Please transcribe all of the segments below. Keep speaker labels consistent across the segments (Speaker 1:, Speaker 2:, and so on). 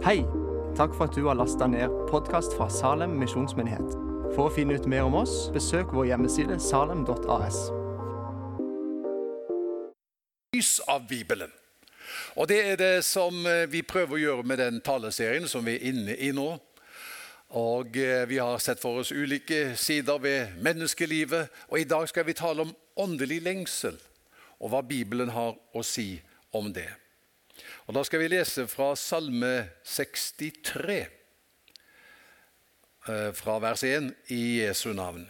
Speaker 1: Hei! Takk for at du har lasta ned podkast fra Salem misjonsmyndighet. For å finne ut mer om oss, besøk vår hjemmeside salem.as.
Speaker 2: lys av Bibelen. Og Det er det som eh, vi prøver å gjøre med den taleserien som vi er inne i nå. Og eh, Vi har sett for oss ulike sider ved menneskelivet, og i dag skal vi tale om åndelig lengsel, og hva Bibelen har å si om det. Og Da skal vi lese fra Salme 63, eh, fra vers 1 i Jesu navn.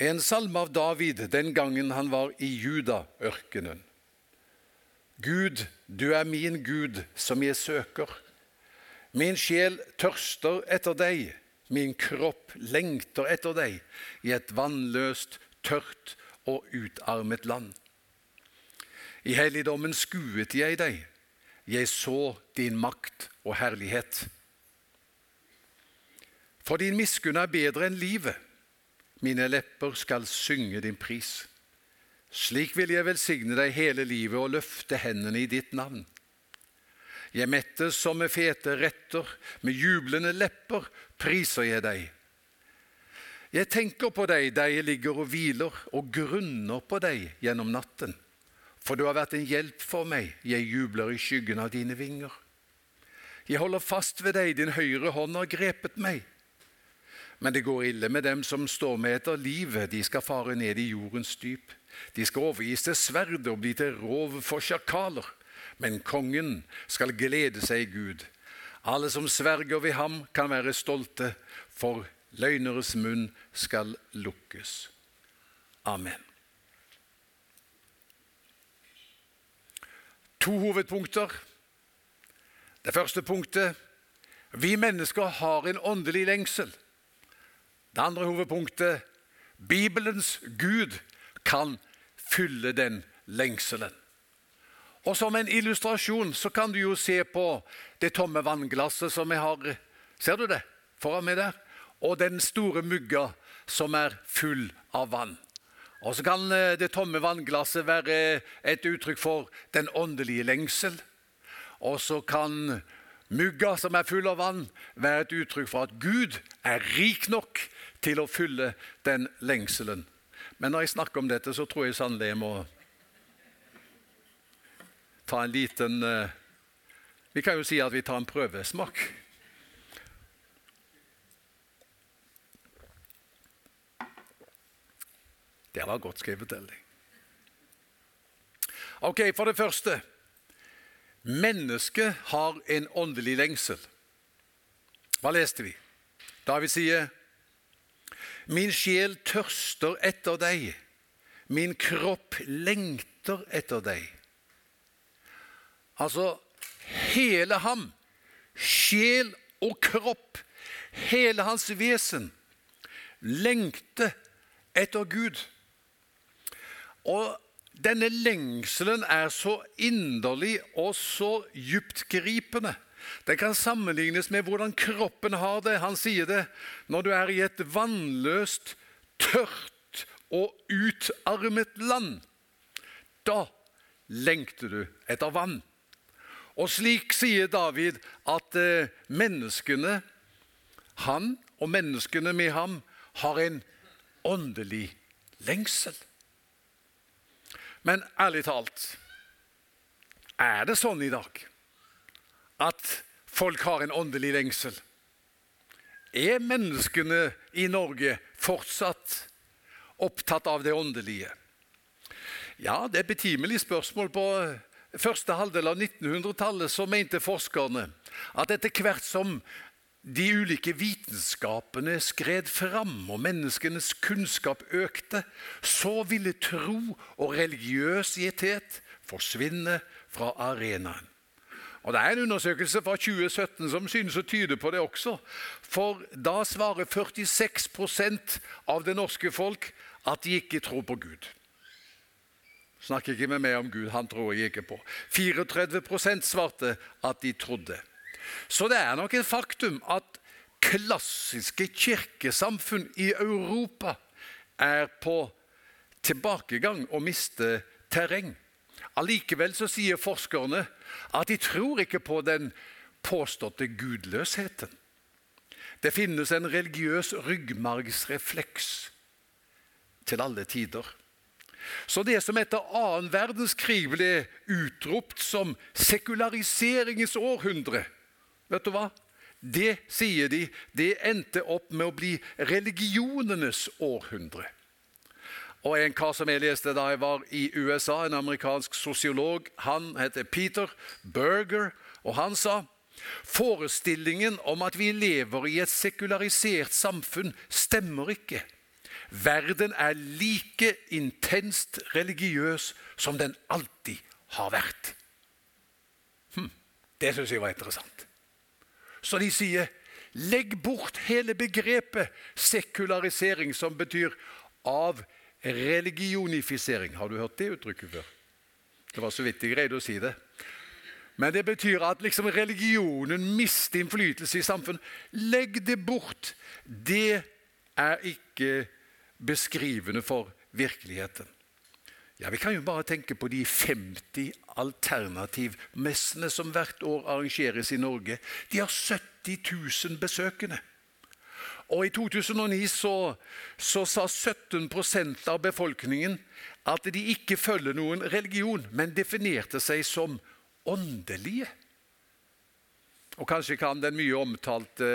Speaker 2: En salme av David den gangen han var i Juda-ørkenen. Gud, du er min Gud som jeg søker. Min sjel tørster etter deg, min kropp lengter etter deg i et vannløst, tørt og utarmet land. I helligdommen skuet jeg deg, jeg så din makt og herlighet. For din miskunn er bedre enn livet, mine lepper skal synge din pris. Slik vil jeg velsigne deg hele livet og løfte hendene i ditt navn. Jeg mettes som med fete retter, med jublende lepper priser jeg deg. Jeg tenker på deg der jeg ligger og hviler, og grunner på deg gjennom natten. For du har vært en hjelp for meg, jeg jubler i skyggen av dine vinger. Jeg holder fast ved deg, din høyre hånd har grepet meg. Men det går ille med dem som står med etter livet, de skal fare ned i jordens dyp. De skal overgis til sverd og bli til rov for sjakaler. Men kongen skal glede seg i Gud. Alle som sverger ved ham, kan være stolte, for løgneres munn skal lukkes. Amen. To hovedpunkter. Det første punktet vi mennesker har en åndelig lengsel. Det andre hovedpunktet Bibelens Gud kan fylle den lengselen. Og Som en illustrasjon så kan du jo se på det tomme vannglasset som jeg har Ser du det foran meg der? Og den store mugga som er full av vann. Og Så kan eh, det tomme vannglasset være et uttrykk for den åndelige lengsel. Og så kan mugga som er full av vann, være et uttrykk for at Gud er rik nok til å fylle den lengselen. Men når jeg snakker om dette, så tror jeg sannelig jeg må ta en liten eh, Vi kan jo si at vi tar en prøvesmak. Det var godt skrevet, deg. Ok, For det første mennesket har en åndelig lengsel. Hva leste vi? David sier Min sjel tørster etter deg, min kropp lengter etter deg. Altså hele ham, sjel og kropp, hele hans vesen, lengter etter Gud. Og denne lengselen er så inderlig og så dyptgripende Den kan sammenlignes med hvordan kroppen har det. Han sier det når du er i et vannløst, tørt og utarmet land. Da lengter du etter vann. Og slik sier David at eh, menneskene, han og menneskene med ham, har en åndelig lengsel. Men ærlig talt, er det sånn i dag? at folk har en åndelig lengsel? Er menneskene i Norge fortsatt opptatt av det åndelige? Ja, det er et betimelig spørsmål. På første halvdel av 1900-tallet så mente forskerne at etter hvert som de ulike vitenskapene skred fram og menneskenes kunnskap økte, så ville tro og religiøsitet forsvinne fra arenaen. Og Det er en undersøkelse fra 2017 som synes å tyde på det også. For da svarer 46% av det norske folk at de ikke tror på Gud. Snakker ikke med meg om Gud, han tror jeg ikke på. 34% svarte at de trodde. Så det er nok et faktum at klassiske kirkesamfunn i Europa er på tilbakegang og mister terreng. Allikevel så sier forskerne at de tror ikke på den påståtte gudløsheten. Det finnes en religiøs ryggmargsrefleks til alle tider. Så det som etter annen verdenskrig ble utropt som sekulariseringens århundre, vet du hva? Det, sier de, det endte opp med å bli religionenes århundre. Og en kar som jeg leste da jeg var i USA, en amerikansk sosiolog, han heter Peter Berger, og han sa forestillingen om at vi lever i et sekularisert samfunn, stemmer ikke. Verden er like intenst religiøs som den alltid har vært. Hm, det syns jeg var interessant. Så de sier legg bort hele begrepet sekularisering, som betyr av religionifisering. Har du hørt det uttrykket før? Det var så vidt jeg greide å si det. Men det betyr at liksom religionen mister innflytelse i samfunnet. Legg det bort. Det er ikke beskrivende for virkeligheten. Ja, Vi kan jo bare tenke på de 50 alternativmessene som hvert år arrangeres i Norge. De har 70 000 besøkende. Og I 2009 så, så sa 17% av befolkningen at de ikke følger noen religion, men definerte seg som åndelige. Og kanskje kan den mye omtalte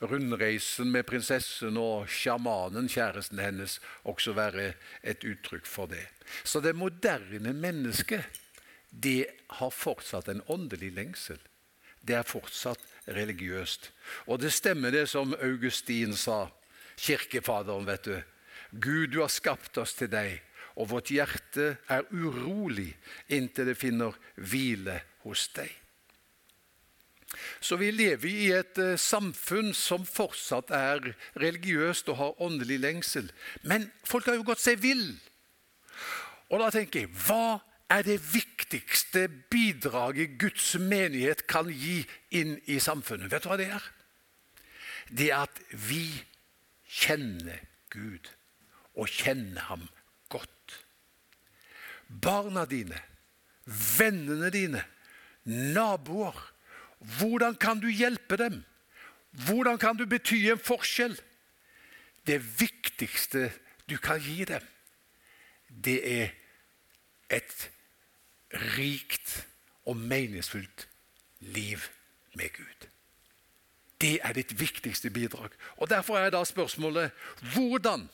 Speaker 2: rundreisen med prinsessen og sjamanen, kjæresten hennes, også være et uttrykk for det. Så det moderne mennesket det har fortsatt en åndelig lengsel. Det er fortsatt religiøst. Og det stemmer det som Augustin sa, kirkefaderen, vet du. Gud, du har skapt oss til deg, og vårt hjerte er urolig inntil det finner hvile hos deg. Så vi lever i et uh, samfunn som fortsatt er religiøst og har åndelig lengsel. Men folk har jo gått seg vill. Og da tenker jeg hva er det viktigste bidraget Guds menighet kan gi inn i samfunnet? Vet du hva det er? Det er at vi kjenner Gud, og kjenner ham godt. Barna dine, vennene dine, naboer hvordan kan du hjelpe dem? Hvordan kan du bety en forskjell? Det viktigste du kan gi dem, det er et rikt og meningsfullt liv med Gud. Det er ditt viktigste bidrag. Og Derfor er da spørsmålet hvordan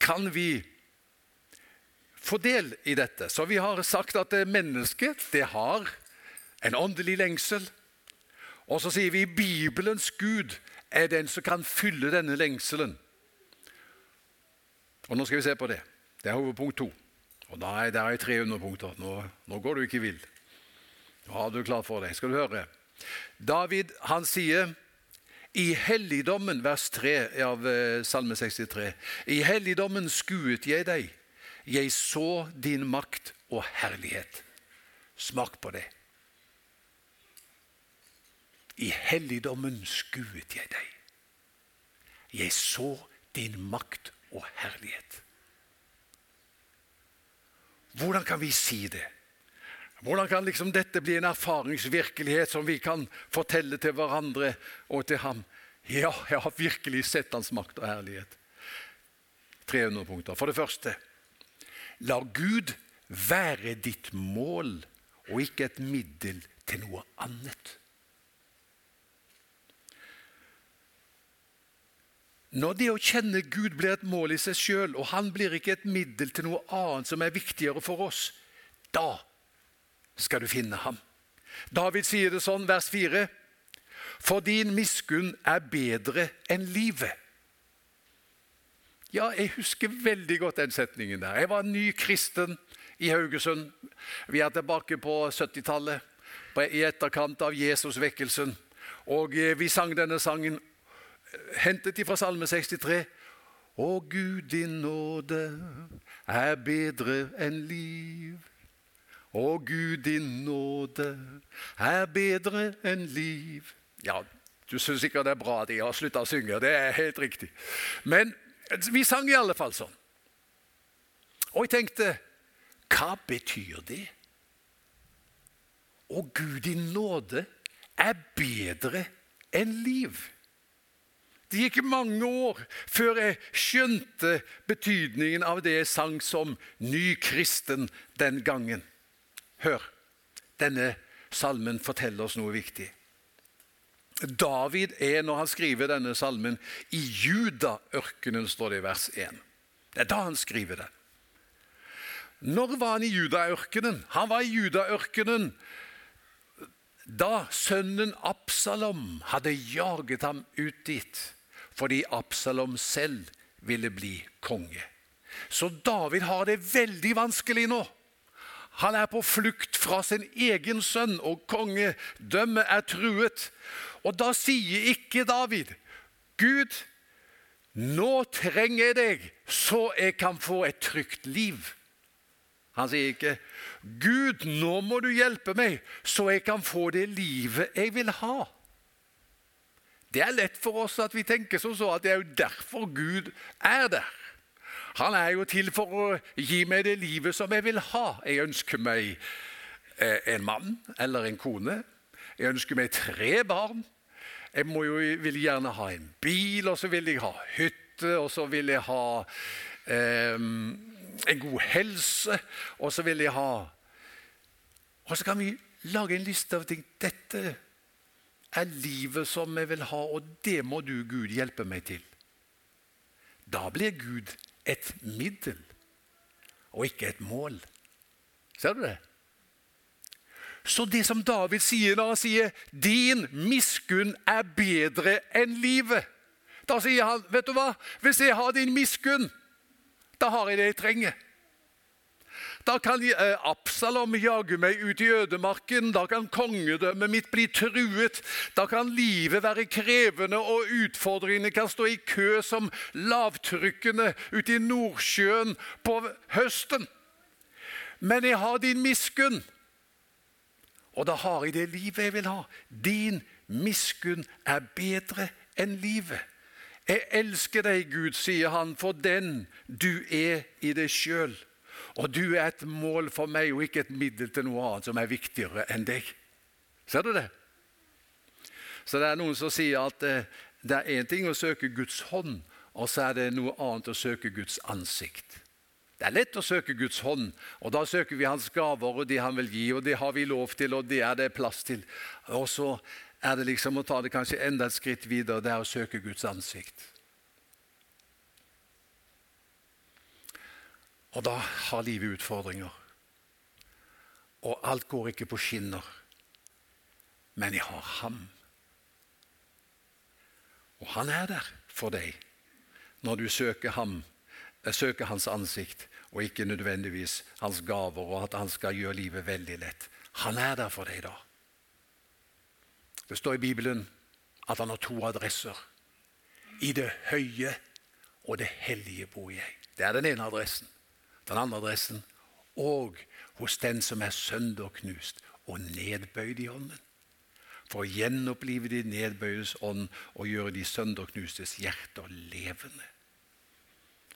Speaker 2: kan vi få del i dette? Så Vi har sagt at mennesket det har en åndelig lengsel. Og så sier vi Bibelens Gud er den som kan fylle denne lengselen. Og Nå skal vi se på det. Det er hovedpunkt to. Og da er det tre underpunkter. Nå, nå går du ikke vill. Nå har du klart for deg. Skal du høre? David han sier i helligdommen, vers 3 av eh, Salme 63. I helligdommen skuet jeg deg. Jeg så din makt og herlighet. Smak på det. I helligdommen skuet jeg deg. Jeg så din makt og herlighet. Hvordan kan vi si det? Hvordan kan liksom dette bli en erfaringsvirkelighet som vi kan fortelle til hverandre og til ham? Ja, jeg har virkelig sett hans makt og herlighet. 300 punkter. For det første La Gud være ditt mål og ikke et middel til noe annet. Når det å kjenne Gud blir et mål i seg sjøl, og han blir ikke et middel til noe annet som er viktigere for oss, da skal du finne ham. David sier det sånn, vers 4.: For din miskunn er bedre enn livet. Ja, jeg husker veldig godt den setningen der. Jeg var ny kristen i Haugesund. Vi er tilbake på 70-tallet, i etterkant av Jesus-vekkelsen. Og eh, vi sang denne sangen hentet fra Salme 63. Å Gud, din nåde er bedre enn liv. Å Gud, din nåde er bedre enn liv. Ja, du syns sikkert det er bra at jeg har slutta å synge. Det er helt riktig. Men vi sang i alle fall sånn. Og jeg tenkte Hva betyr det? Å Gud, din nåde er bedre enn liv. Det gikk mange år før jeg skjønte betydningen av det jeg sang som ny kristen den gangen. Hør, denne salmen forteller oss noe viktig. David er, når han skriver denne salmen, i Judaørkenen, står det i vers 1. Det er da han skriver det. Når var han i Judaørkenen? Han var i Judaørkenen da sønnen Absalom hadde jaget ham ut dit fordi Absalom selv ville bli konge. Så David har det veldig vanskelig nå. Han er på flukt fra sin egen sønn, og kongedømmet er truet. Og da sier ikke David, 'Gud, nå trenger jeg deg, så jeg kan få et trygt liv'. Han sier ikke, 'Gud, nå må du hjelpe meg, så jeg kan få det livet jeg vil ha'. Det er lett for oss at vi tenker som så at det er jo derfor Gud er der. Han er jo til for å gi meg det livet som jeg vil ha. Jeg ønsker meg eh, en mann eller en kone. Jeg ønsker meg tre barn. Jeg jo, vil gjerne ha en bil, og så vil jeg ha hytte, og så vil jeg ha eh, en god helse, og så vil jeg ha Og så kan vi lage en liste av ting. Dette er livet som jeg vil ha, og det må du, Gud, hjelpe meg til. Da blir Gud et middel og ikke et mål. Ser du det? Så det som David sier når han sier 'din miskunn er bedre enn livet', da sier han, 'Vet du hva? Hvis jeg har din miskunn, da har jeg det jeg trenger'. Da kan eh, Absalom jage meg ut i ødemarken. Da kan kongedømmet mitt bli truet. Da kan livet være krevende, og utfordringene kan stå i kø som lavtrykkene ute i Nordsjøen på høsten. Men jeg har din miskunn, og da har jeg det livet jeg vil ha. Din miskunn er bedre enn livet. Jeg elsker deg, Gud, sier han, for den du er i deg sjøl. Og du er et mål for meg og ikke et middel til noe annet som er viktigere enn deg. Ser du det? Så det er noen som sier at eh, det er én ting å søke Guds hånd, og så er det noe annet å søke Guds ansikt. Det er lett å søke Guds hånd, og da søker vi Hans gaver og det Han vil gi, og det har vi lov til, og det er det plass til. Og så er det liksom å ta det kanskje enda et skritt videre, det er å søke Guds ansikt. Og da har livet utfordringer. Og alt går ikke på skinner. Men jeg har ham. Og han er der for deg når du søker ham, eh, søker hans ansikt, og ikke nødvendigvis hans gaver, og at han skal gjøre livet veldig lett. Han er der for deg da. Det står i Bibelen at han har to adresser. I det høye og det hellige bor jeg. Det er den ene adressen den andre adressen, og hos den som er sønderknust og nedbøyd i ånden. For å gjenopplive de nedbøydes ånd og gjøre de sønderknustes hjerter levende.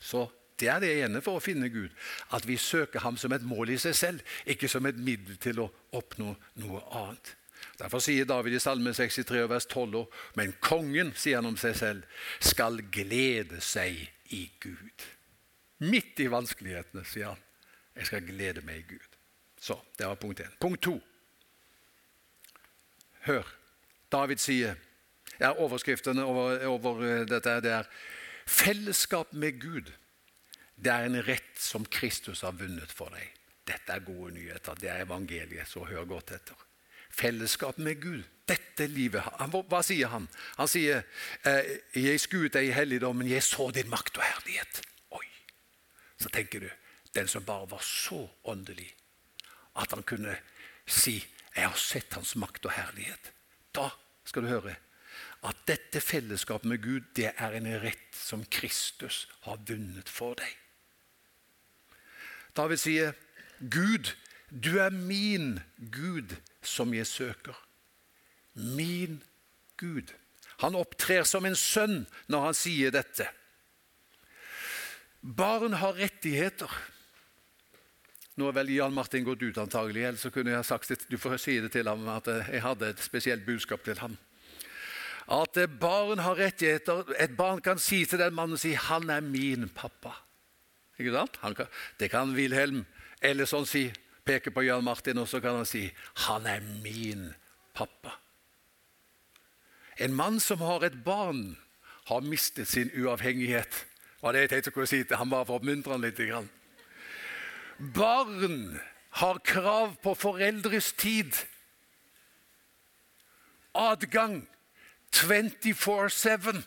Speaker 2: Så det er det ene for å finne Gud, at vi søker ham som et mål i seg selv, ikke som et middel til å oppnå noe annet. Derfor sier David i Salme 63, vers 12, men kongen, sier han om seg selv, skal glede seg i Gud. Midt i vanskelighetene, sier han. Jeg skal glede meg i Gud. Så, Det var punkt én. Punkt to. Hør. David sier ja, Overskriftene over, over eh, dette det er Fellesskap med Gud. Det er en rett som Kristus har vunnet for deg. Dette er gode nyheter. Det er evangeliet, så hør godt etter. Fellesskap med Gud. Dette livet Hva sier han? Han sier eh, 'Jeg skuet deg i helligdommen, jeg så din makt og herlighet' så tenker du den som bare var så åndelig at han kunne si 'Jeg har sett hans makt og herlighet'. Da skal du høre at dette fellesskapet med Gud det er en rett som Kristus har vunnet for deg. David sier, 'Gud, du er min Gud som jeg søker'. Min Gud. Han opptrer som en sønn når han sier dette. Barn har rettigheter. Nå er vel Jan Martin gått ut, antagelig, ellers så kunne jeg sagt det, du får si det til ham at jeg hadde et spesielt budskap til ham. At barn har rettigheter. Et barn kan si til den mannen si, 'Han er min pappa'. Ikke sant? Kan, det kan Wilhelm Ellison si. Peke på Jan Martin, og så kan han si, 'Han er min pappa'. En mann som har et barn, har mistet sin uavhengighet. Og det jeg tenkte å si til Han bare for å oppmuntre han litt. Barn har krav på foreldres tid. Adgang 24-7.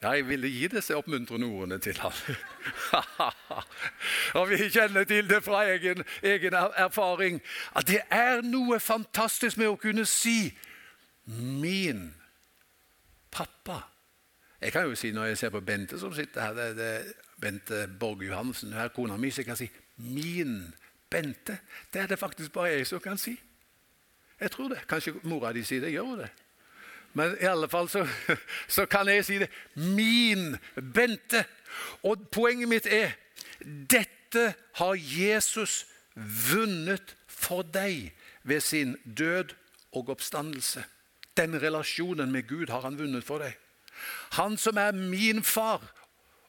Speaker 2: Jeg ville gi disse oppmuntrende ordene til ham. og vi kjenner til det fra egen, egen, erfaring at det er noe fantastisk med å kunne si 'min pappa'. Jeg kan jo si når jeg ser på Bente som sitter her, det, det, Bente Borg Johansen, hun er kona mi, så jeg kan si 'min Bente'. Det er det faktisk bare jeg som kan si. Jeg tror det. Kanskje mora di sier det. Gjør hun det? Men i alle fall så, så, kan jeg si det. Min Bente. Og poenget mitt er dette har Jesus vunnet for deg ved sin død og oppstandelse. Den relasjonen med Gud har han vunnet for deg. Han som er min far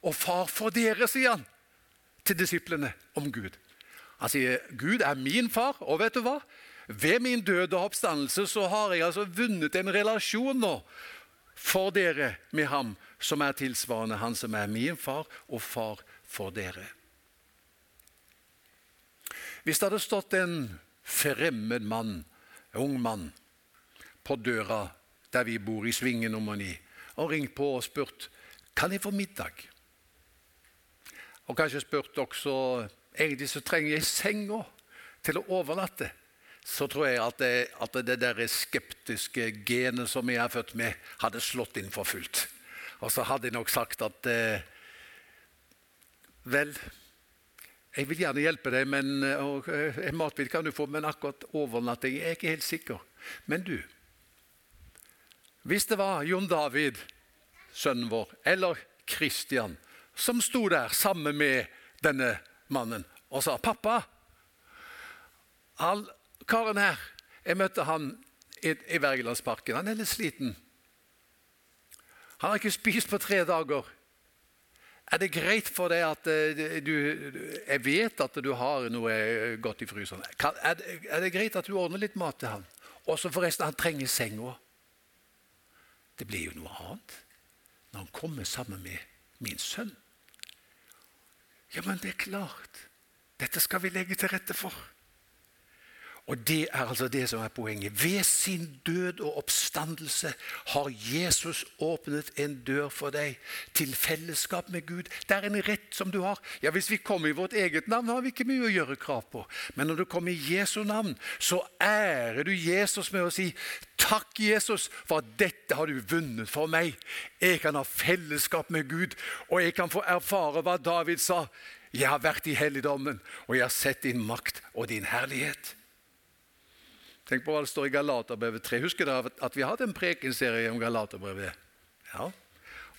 Speaker 2: og far for dere, sier han til disiplene om Gud. Han sier Gud er min far, og vet du hva? Ved min død og oppstandelse så har jeg altså vunnet en relasjon nå for dere med ham som er tilsvarende han som er min far og far for dere. Hvis det hadde stått en fremmed mann, en ung mann, på døra der vi bor i Svingen nummer 9, og ringt på og spurt kan jeg få middag, og kanskje spurt også egentlig så trenger jeg senga til å overnatte så tror jeg at det, at det der skeptiske genet som jeg er født med, hadde slått inn for fullt. Og så hadde jeg nok sagt at eh, Vel, jeg vil gjerne hjelpe deg, men og, og, eh, matbit kan du få, men akkurat overnatting jeg er ikke helt sikker. Men du Hvis det var Jon David, sønnen vår, eller Kristian, som sto der sammen med denne mannen og sa 'Pappa' all karen her Jeg møtte han i, i Wergelandsparken. Han er litt sliten. Han har ikke spist på tre dager. Er det greit for deg at uh, du Jeg vet at du har noe godt i fryseren. Er, det, er, det greit at du ordner litt mat til han? Og så forresten, han trenger seng òg. Det blir jo noe annet når han kommer sammen med min sønn. Ja, men det er klart. Dette skal vi legge til rette for. Og Det er altså det som er poenget. Ved sin død og oppstandelse har Jesus åpnet en dør for deg til fellesskap med Gud. Det er en rett som du har. Ja, Hvis vi kommer i vårt eget navn, har vi ikke mye å gjøre krav på. Men når du kommer i Jesu navn, så ærer du Jesus med å si Takk, Jesus, for at dette har du vunnet for meg. Jeg kan ha fellesskap med Gud, og jeg kan få erfare hva David sa. Jeg har vært i helligdommen, og jeg har sett din makt og din herlighet. Tenk på hva det står i Galaterbrevet 3. Husker dere at vi har hatt en prekenserie om Galaterbrevet? Ja.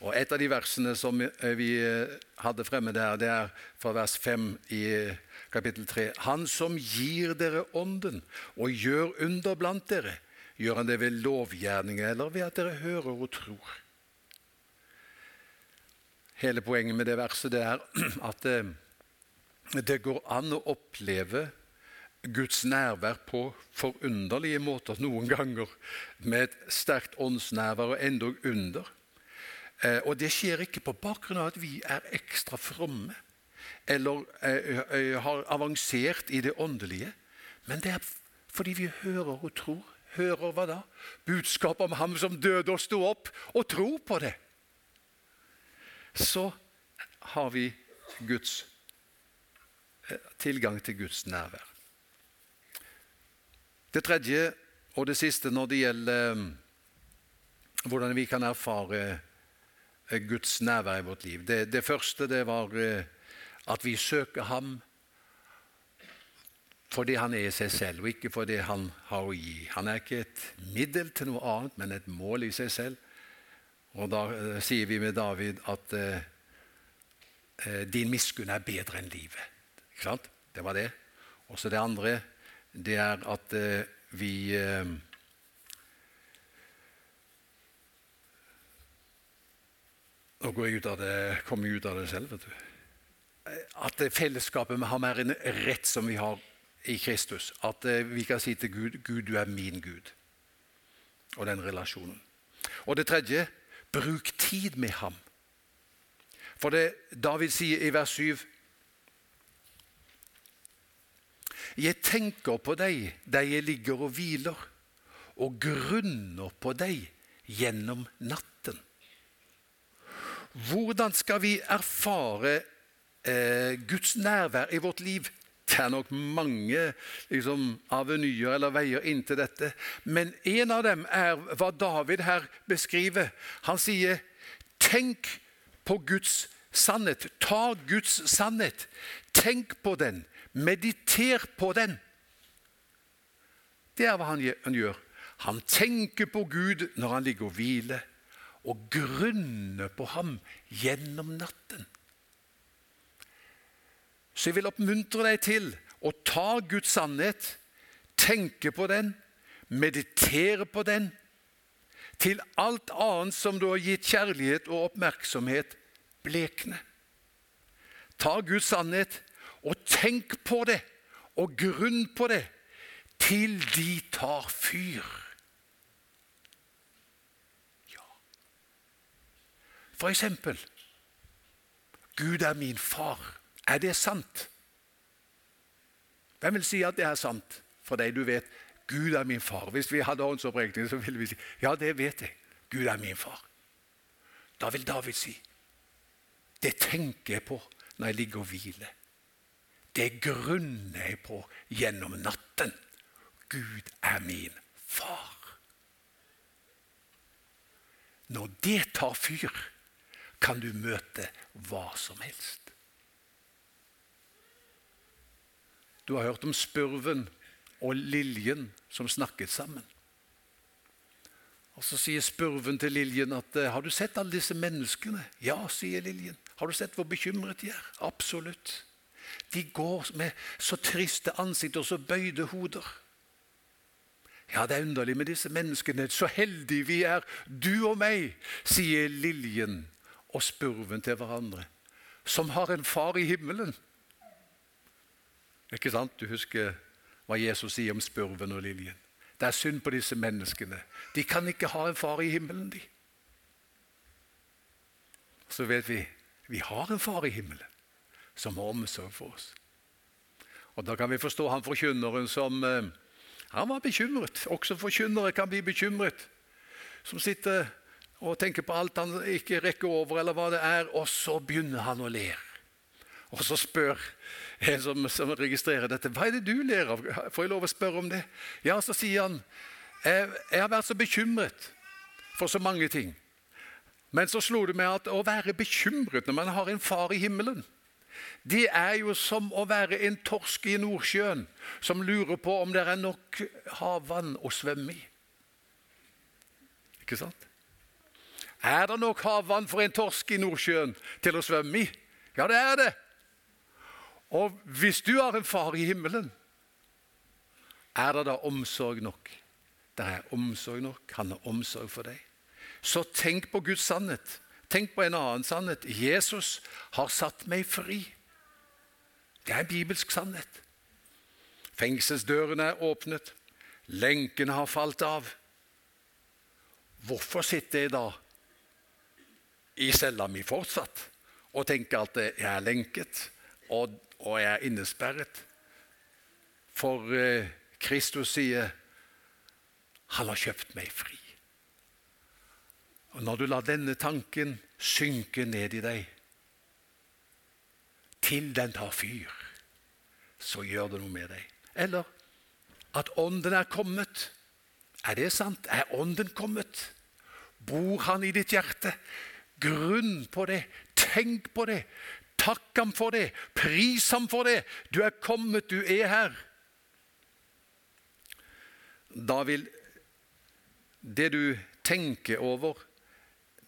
Speaker 2: Og Et av de versene som eh, vi eh, hadde fremme der, det er fra vers 5 i eh, kapittel 3. Han som gir dere ånden og gjør under blant dere, gjør han det ved lovgjerninger eller ved at dere hører og tror? Hele poenget med det verset det er at det går an å oppleve Guds nærvær på forunderlige måter noen ganger, med et sterkt åndsnærvær og endog under. Eh, og det skjer ikke på bakgrunn av at vi er ekstra fromme eller eh, eh, har avansert i det åndelige, men det er fordi vi hører og tror. Hører hva da? Budskapet om ham som døde og sto opp, og tror på det. Så har vi Guds, tilgang til Guds nærvær. Det tredje og det siste når det gjelder eh, hvordan vi kan erfare eh, Guds nærvær i vårt liv. Det, det første det var eh, at vi søker ham fordi han er i seg selv, og ikke fordi han har å gi. Han er ikke et middel til noe annet, men et mål i seg selv. Og da sier vi med David at uh, din miskunn er bedre enn livet. Ikke sant? Det var det. Og så det andre, det er at eh, vi eh, Nå går jeg ut av det, kommer jeg ut av det selv, vet du. At fellesskapet har mer en rett som vi har i Kristus. At eh, vi kan si til Gud 'Gud, du er min Gud'. Og den relasjonen. Og det tredje bruk tid med ham. For det David sier i vers 7 Jeg tenker på deg der jeg ligger og hviler, og grunner på deg gjennom natten. Hvordan skal vi erfare eh, Guds nærvær i vårt liv? Det er nok mange liksom, avenyer eller veier inn til dette. Men en av dem er hva David her beskriver. Han sier, 'Tenk på Guds sannhet. Ta Guds sannhet. Tenk på den. Mediter på den.' Det er hva han gjør. Han tenker på Gud når han ligger og hviler, og grunner på ham gjennom natten. Så jeg vil oppmuntre deg til å ta Guds sannhet, tenke på den, meditere på den, til alt annet som du har gitt kjærlighet og oppmerksomhet, blekne. Ta Guds sannhet og tenk på det, og grunn på det, til de tar fyr. Ja. For eksempel Gud er min far. Er det sant? Hvem vil si at det er sant for deg? Du vet Gud er min far. Hvis vi hadde åndsopprekning, så ville vi si ja, det vet jeg. Gud er min far. Da vil David si det tenker jeg på når jeg ligger og hviler. Det grunner jeg på gjennom natten. Gud er min far. Når det tar fyr, kan du møte hva som helst. Du har hørt om spurven og liljen som snakket sammen. Og Så sier spurven til liljen at eh, 'Har du sett alle disse menneskene?' 'Ja', sier liljen. 'Har du sett hvor bekymret de er?' 'Absolutt'. De går med så triste ansikt og så bøyde hoder. Ja, det er underlig med disse menneskene. Så heldige vi er, du og meg, sier liljen og spurven til hverandre, som har en far i himmelen. Ikke sant? Du husker hva Jesus sier om spurven og liljen. Det er synd på disse menneskene. De kan ikke ha en far i himmelen, de. Så vet vi vi har en far i himmelen som har omsorg for oss. Og Da kan vi forstå han forkynneren som eh, han var bekymret. Også forkynnere kan bli bekymret. Som sitter og tenker på alt han ikke rekker over, eller hva det er, og så begynner han å le. Og så spør en som, som, registrerer dette, hva er det du ler av? Får jeg lov å spørre om det? Ja, så sier han, jeg, har vært så bekymret for så mange ting. Men så slo det meg at å være bekymret når man har en far i himmelen, det er jo som å være en torsk i Nordsjøen som lurer på om det er nok havvann å svømme i. Ikke sant? Er det nok havvann for en torsk i Nordsjøen til å svømme i? Ja, det er det. Og hvis du har en far i himmelen, er det da omsorg nok? Det er omsorg nok. Han har omsorg for deg. Så tenk på Guds sannhet. Tenk på en annen sannhet. Jesus har satt meg fri. Det er en bibelsk sannhet. Fengselsdørene er åpnet. Lenkene har falt av. Hvorfor sitter jeg da i cella mi fortsatt og tenker at jeg er lenket? Og og jeg er innesperret. For eh, Kristus sier han har kjøpt meg fri. Og Når du lar denne tanken synke ned i deg, til den tar fyr, så gjør det noe med deg. Eller at Ånden er kommet. Er det sant? Er Ånden kommet? Bor Han i ditt hjerte? Grunn på det. Tenk på det. Takk ham for det. Pris ham for det. Du er kommet, du er her. Da vil det du tenker over,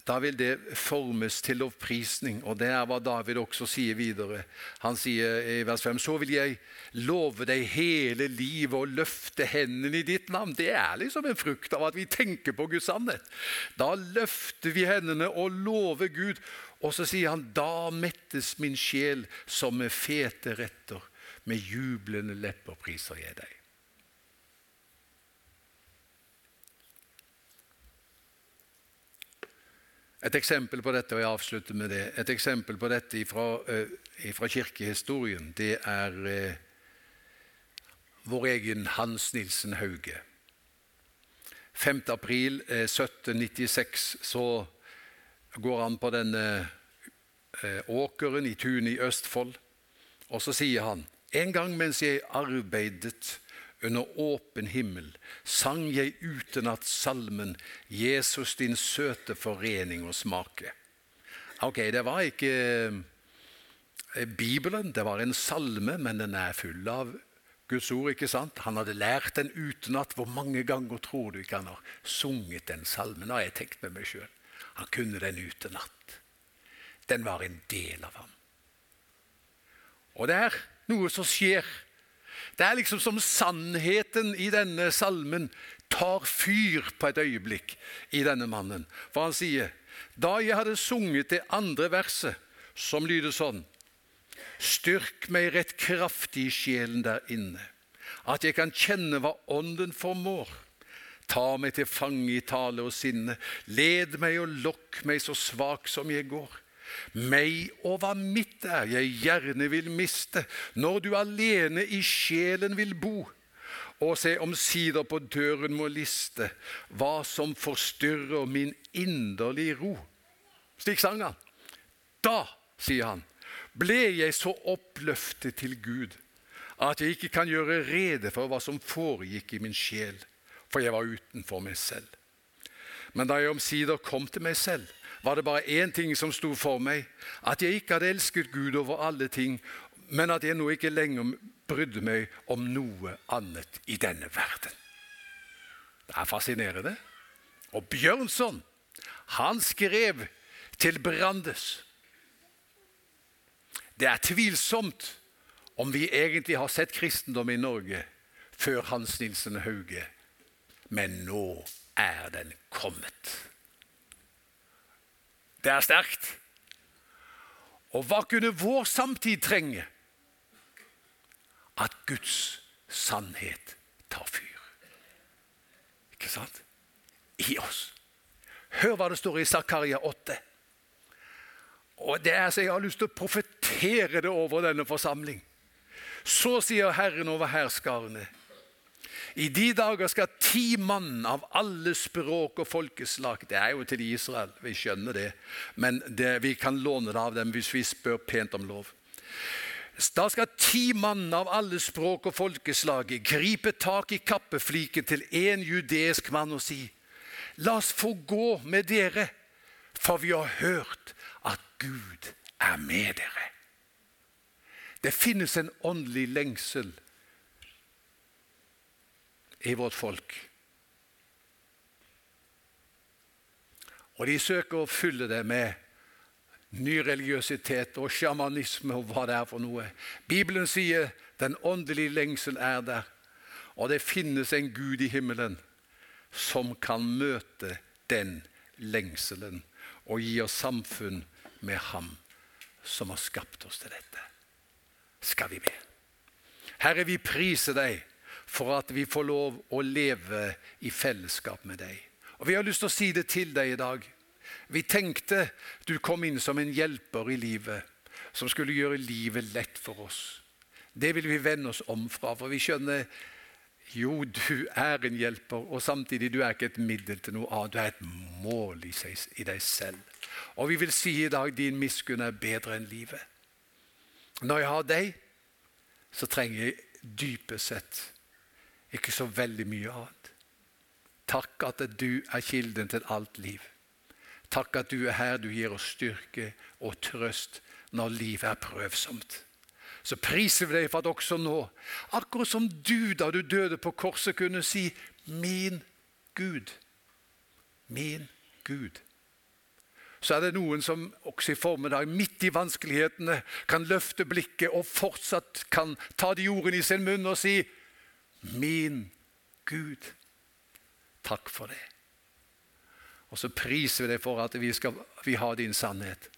Speaker 2: da vil det formes til lovprisning. Og det er hva David også sier videre. Han sier i vers 5.: Så vil jeg love deg hele livet og løfte hendene i ditt navn. Det er liksom en frukt av at vi tenker på Guds sannhet. Da løfter vi hendene og lover Gud. Og så sier han, da mettes min sjel som med fete retter. Med jublende lepper priser jeg deg. Et eksempel på dette, og jeg avslutter med det, et eksempel på dette fra, uh, kirkehistorien, det er uh, vår egen Hans Nilsen Hauge. 5. april uh, 1796 så går han på denne åkeren i tunet i Østfold, og så sier han en gang mens jeg arbeidet under åpen himmel sang jeg utenat salmen 'Jesus, din søte forening og smake'. Ok, det var ikke eh, Bibelen, det var en salme, men den er full av Guds ord. ikke sant? Han hadde lært den utenat. Hvor mange ganger tror du ikke han har sunget den salmen? har jeg tenkt med meg sjøl. Han kunne den utenat. Den var en del av ham. Og det er noe som skjer det er liksom som sannheten i denne salmen tar fyr på et øyeblikk i denne mannen. For han sier, da jeg hadde sunget det andre verset, som lyder sånn Styrk meg rett kraftig i sjelen der inne, at jeg kan kjenne hva Ånden formår. Ta meg til fange i tale og sinne, led meg og lokk meg så svak som jeg går. Meg og hva mitt er, jeg gjerne vil miste, når du alene i sjelen vil bo. Og se omsider på døren må liste hva som forstyrrer min inderlige ro. Slik sang han. Da, sier han, ble jeg så oppløftet til Gud at jeg ikke kan gjøre rede for hva som foregikk i min sjel, for jeg var utenfor meg selv. Men da jeg omsider kom til meg selv, var det bare én ting som sto for meg. At jeg ikke hadde elsket Gud over alle ting, men at jeg nå ikke lenger brydde meg om noe annet i denne verden. Det er fascinerende. Og Bjørnson, han skrev til Brandes Det er tvilsomt om vi egentlig har sett kristendom i Norge før Hans Nilsen Hauge, men nå er den kommet. Det er sterkt. Og hva kunne vår samtid trenge? At Guds sannhet tar fyr. Ikke sant? I oss. Hør hva det står i Zakaria 8. Og det er så Jeg har lyst til å profetere det over denne forsamling. Så sier Herren over hærskarene i de dager skal ti mann av alle språk og folkeslag Det er jo til Israel, vi skjønner det, men det, vi kan låne det av dem hvis vi spør pent om lov. Da skal ti mann av alle språk og folkeslag gripe tak i kappefliken til en judeisk mann og si:" La oss få gå med dere, for vi har hørt at Gud er med dere. Det finnes en åndelig lengsel i vårt folk. Og de søker å fylle det med ny religiøsitet og sjamanisme og hva det er for noe. Bibelen sier den åndelige lengsel er der, og det finnes en Gud i himmelen som kan møte den lengselen og gi oss samfunn med Ham som har skapt oss til dette. Skal vi be? Herre, vi priser deg for at vi får lov å leve i fellesskap med deg. Og Vi har lyst til å si det til deg i dag. Vi tenkte du kom inn som en hjelper i livet, som skulle gjøre livet lett for oss. Det vil vi vende oss om fra, for vi skjønner jo, du er en hjelper, og samtidig du er ikke et middel til noe annet. Du er et mål i, seg, i deg selv. Og vi vil si i dag din miskunn er bedre enn livet. Når jeg har deg, så trenger jeg dypest sett ikke så veldig mye annet. Takk at du er kilden til alt liv. Takk at du er her, du gir oss styrke og trøst når livet er prøvsomt. Så priser vi deg for at også nå, akkurat som du da du døde på korset, kunne si 'min Gud'. Min Gud. så er det noen som også i formiddag, midt i vanskelighetene, kan løfte blikket og fortsatt kan ta de ordene i sin munn og si Min Gud, takk for det. Og så priser vi deg for at vi, skal, vi har din sannhet,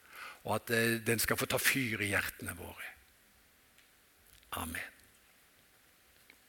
Speaker 2: og at eh, den skal få ta fyr i hjertene våre. Amen.